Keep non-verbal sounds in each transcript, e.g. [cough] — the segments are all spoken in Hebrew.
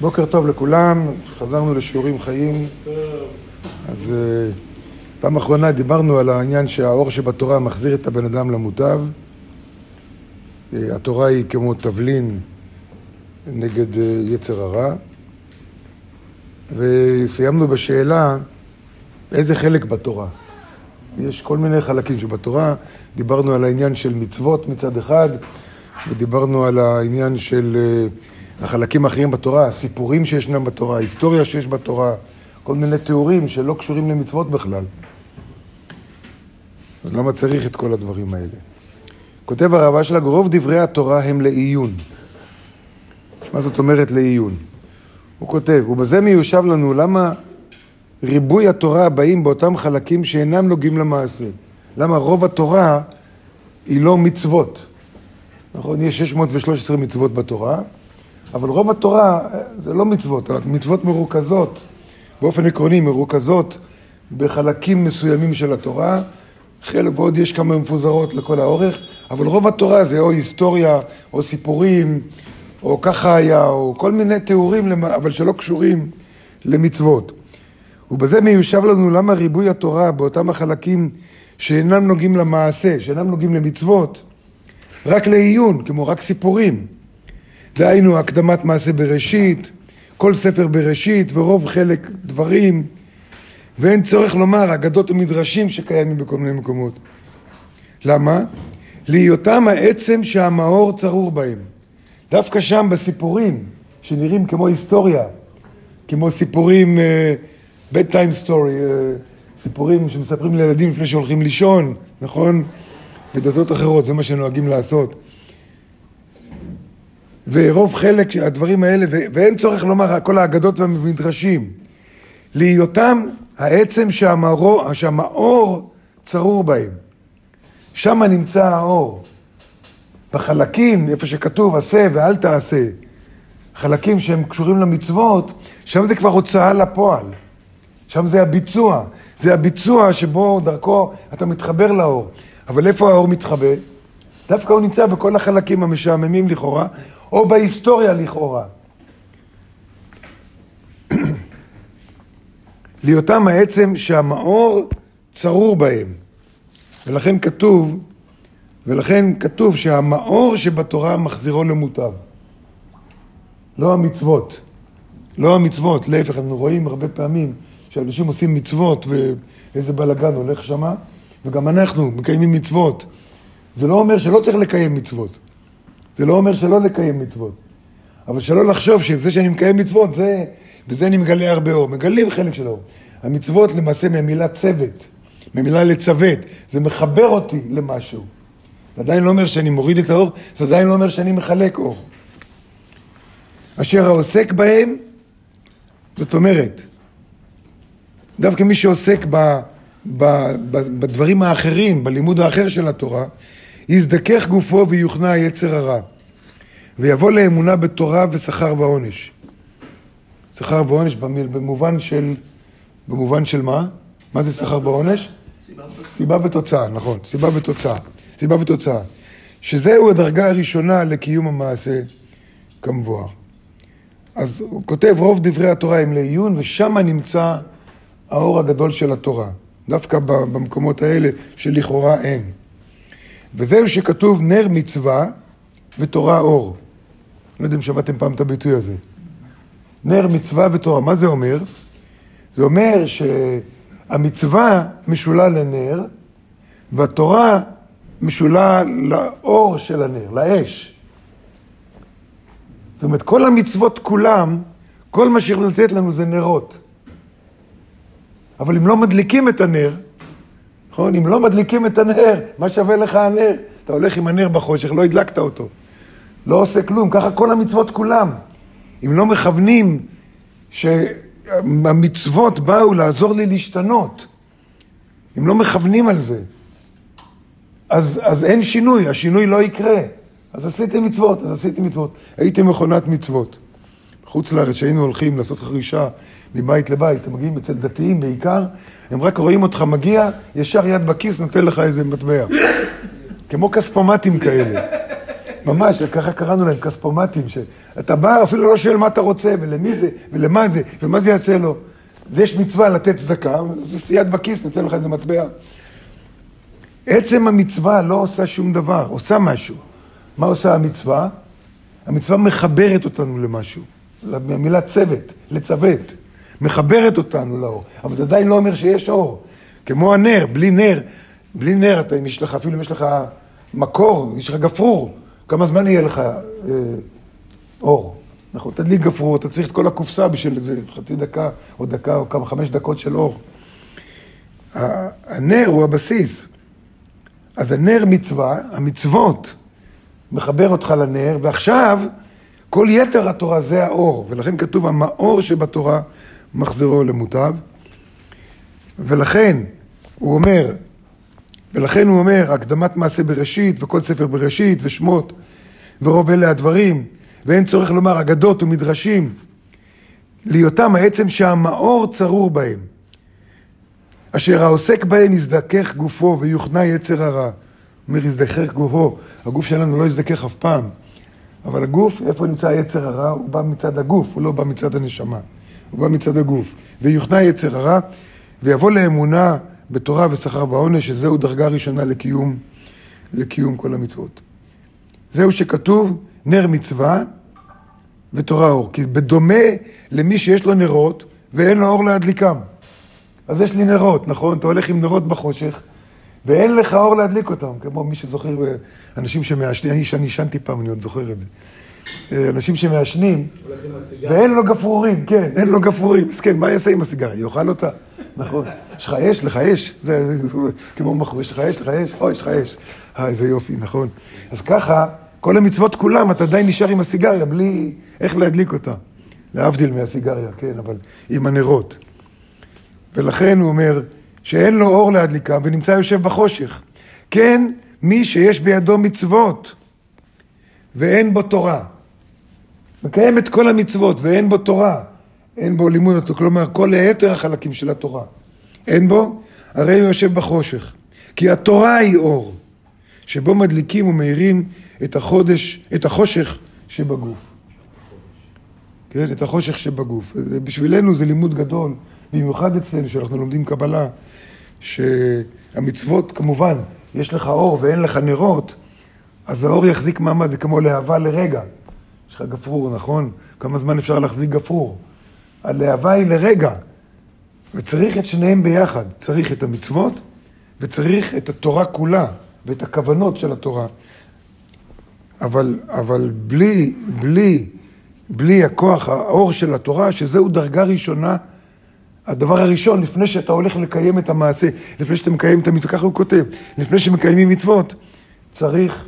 בוקר טוב לכולם, חזרנו לשיעורים חיים. אז אה, פעם אחרונה דיברנו על העניין שהאור שבתורה מחזיר את הבן אדם למוטב. אה, התורה היא כמו תבלין נגד אה, יצר הרע. וסיימנו בשאלה איזה חלק בתורה. יש כל מיני חלקים שבתורה, דיברנו על העניין של מצוות מצד אחד, ודיברנו על העניין של החלקים האחרים בתורה, הסיפורים שישנם בתורה, ההיסטוריה שיש בתורה, כל מיני תיאורים שלא קשורים למצוות בכלל. אז למה צריך את כל הדברים האלה? כותב הרב אשלג, רוב דברי התורה הם לעיון. מה זאת אומרת לעיון? הוא כותב, ובזה מיושב לנו למה ריבוי התורה באים באותם חלקים שאינם נוגעים למעשה. למה רוב התורה היא לא מצוות. נכון, יש 613 מצוות בתורה, אבל רוב התורה זה לא מצוות, מצוות מרוכזות, באופן עקרוני מרוכזות בחלקים מסוימים של התורה, חלק ועוד יש כמה מפוזרות לכל האורך, אבל רוב התורה זה או היסטוריה, או סיפורים, או ככה היה, או כל מיני תיאורים, אבל שלא קשורים למצוות. ובזה מיושב לנו למה ריבוי התורה באותם החלקים שאינם נוגעים למעשה, שאינם נוגעים למצוות, רק לעיון, כמו רק סיפורים. דהיינו הקדמת מעשה בראשית, כל ספר בראשית ורוב חלק דברים, ואין צורך לומר אגדות ומדרשים שקיימים בכל מיני מקומות. למה? להיותם העצם שהמאור צרור בהם. דווקא שם בסיפורים שנראים כמו היסטוריה, כמו סיפורים, uh, bedtime story, uh, סיפורים שמספרים לילדים לפני שהולכים לישון, נכון? בדתות אחרות, זה מה שנוהגים לעשות. ורוב חלק הדברים האלה, ואין צורך לומר כל האגדות והמדרשים, להיותם העצם שהמאור, שהמאור צרור בהם. שם נמצא האור. בחלקים, איפה שכתוב עשה ואל תעשה, חלקים שהם קשורים למצוות, שם זה כבר הוצאה לפועל. שם זה הביצוע. זה הביצוע שבו דרכו אתה מתחבר לאור. אבל איפה האור מתחבא? דווקא הוא נמצא בכל החלקים המשעממים לכאורה, או בהיסטוריה לכאורה. [clears throat] להיותם העצם שהמאור צרור בהם. ולכן כתוב, ולכן כתוב שהמאור שבתורה מחזירו למוטב. לא המצוות. לא המצוות, להפך, אנחנו רואים הרבה פעמים שאנשים עושים מצוות ואיזה בלאגן הולך שמה, וגם אנחנו מקיימים מצוות. זה לא אומר שלא צריך לקיים מצוות. זה לא אומר שלא לקיים מצוות. אבל שלא לחשוב שזה שאני מקיים מצוות, זה, בזה אני מגלה הרבה אור. מגלים חלק של אור. המצוות למעשה מהמילה צוות, מהמילה לצוות, זה מחבר אותי למשהו. זה עדיין לא אומר שאני מוריד את האור, זה עדיין לא אומר שאני מחלק אור. אשר העוסק בהם, זאת אומרת, דווקא מי שעוסק ב, ב, ב, בדברים האחרים, בלימוד האחר של התורה, יזדכך גופו ויוכנע יצר הרע, ויבוא לאמונה בתורה ושכר ועונש. שכר ועונש במובן של, במובן של מה? מה זה שכר ועונש? סיבה ותוצאה, נכון, סיבה ותוצאה. סיבה ותוצאה. שזהו הדרגה הראשונה לקיום המעשה כמבואר. אז הוא כותב, רוב דברי התורה הם לעיון, ושם נמצא האור הגדול של התורה. דווקא במקומות האלה שלכאורה אין. וזהו שכתוב נר מצווה ותורה אור. לא יודע אם שמעתם פעם את הביטוי הזה. נר מצווה ותורה, מה זה אומר? זה אומר שהמצווה משולה לנר, והתורה משולה לאור של הנר, לאש. זאת אומרת, כל המצוות כולם, כל מה שיכול לתת לנו זה נרות. אבל אם לא מדליקים את הנר, נכון? אם לא מדליקים את הנר, מה שווה לך הנר? אתה הולך עם הנר בחושך, לא הדלקת אותו. לא עושה כלום, ככה כל המצוות כולם. אם לא מכוונים שהמצוות באו לעזור לי להשתנות, אם לא מכוונים על זה, אז, אז אין שינוי, השינוי לא יקרה. אז עשיתי מצוות, אז עשיתי מצוות. הייתי מכונת מצוות. בחוץ לארץ, שהיינו הולכים לעשות חרישה מבית לבית, הם מגיעים אצל דתיים בעיקר, הם רק רואים אותך מגיע, ישר יד בכיס נותן לך איזה מטבע. כמו כספומטים כאלה. ממש, ככה קראנו להם כספומטים, שאתה בא, אפילו לא שואל מה אתה רוצה, ולמי זה, ולמה זה, ומה זה יעשה לו. אז יש מצווה לתת צדקה, אז יד בכיס, ניתן לך איזה מטבע. עצם המצווה לא עושה שום דבר, עושה משהו. מה עושה המצווה? המצווה מחברת אותנו למשהו. המילה צוות, לצוות. מחברת אותנו לאור. אבל זה עדיין לא אומר שיש אור. כמו הנר, בלי נר, בלי נר, אתה, אם יש לך, אפילו אם יש לך מקור, יש לך גפרור, כמה זמן יהיה לך אה, אור? נכון, תדליק גפרור, אתה צריך את כל הקופסה בשביל איזה חצי דקה, או דקה, או כמה, חמש דקות של אור. הנר הוא הבסיס. אז הנר מצווה, המצוות מחבר אותך לנר, ועכשיו כל יתר התורה זה האור, ולכן כתוב המאור שבתורה מחזירו למוטב. ולכן הוא אומר, ולכן הוא אומר, הקדמת מעשה בראשית וכל ספר בראשית ושמות ורוב אלה הדברים, ואין צורך לומר אגדות ומדרשים, להיותם העצם שהמאור צרור בהם, אשר העוסק בהם יזדכך גופו ויוכנע יצר הרע. אומר, יזדכך גופו, הגוף שלנו לא יזדכך אף פעם, אבל הגוף, איפה נמצא היצר הרע? הוא בא מצד הגוף, הוא לא בא מצד הנשמה, הוא בא מצד הגוף. ויוכנע יצר הרע, ויבוא לאמונה בתורה ושכר ועונש, שזהו דרגה ראשונה לקיום, לקיום כל המצוות. זהו שכתוב נר מצווה ותורה אור. כי בדומה למי שיש לו נרות ואין לו אור להדליקם. אז יש לי נרות, נכון? אתה הולך עם נרות בחושך ואין לך אור להדליק אותם, כמו מי שזוכר, אנשים שמעשנים, אני עישנתי פעם, אני עוד זוכר את זה. אנשים שמעשנים, ואין לו גפרורים, כן, אין לו גפרורים. מסכן, מה יעשה עם הסיגריה? יאכל אותה? נכון. יש לך אש? לך אש? זה כמו מחור, יש לך אש? לך אש? או, יש לך אש. אה, איזה יופי, נכון. אז ככה, כל המצוות כולם, אתה עדיין נשאר עם הסיגריה, בלי איך להדליק אותה. להבדיל מהסיגריה, כן, אבל עם הנרות. ולכן הוא אומר, שאין לו אור להדליקה ונמצא יושב בחושך. כן, מי שיש בידו מצוות ואין בו תורה. מקיים את כל המצוות ואין בו תורה. אין בו לימוד כלומר כל היתר החלקים של התורה. אין בו, הרי הוא יושב בחושך. כי התורה היא אור, שבו מדליקים ומאירים את החודש, את החושך שבגוף. כן, את החושך שבגוף. בשבילנו זה לימוד גדול, במיוחד אצלנו, שאנחנו לומדים קבלה, שהמצוות, כמובן, יש לך אור ואין לך נרות, אז האור יחזיק מעמד, זה כמו להבה לרגע. יש לך גפרור, נכון? כמה זמן אפשר להחזיק גפרור? הלהבה היא לרגע, וצריך את שניהם ביחד. צריך את המצוות, וצריך את התורה כולה, ואת הכוונות של התורה. אבל, אבל בלי, בלי, בלי הכוח, האור של התורה, שזהו דרגה ראשונה, הדבר הראשון, לפני שאתה הולך לקיים את המעשה, לפני שאתה מקיים את המצוות, ככה הוא כותב, לפני שמקיימים מצוות, צריך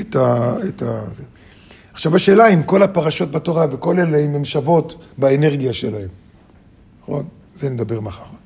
את ה... את ה... עכשיו השאלה אם כל הפרשות בתורה וכל אלה, אם הן שוות באנרגיה שלהן. נכון? זה נדבר מחר.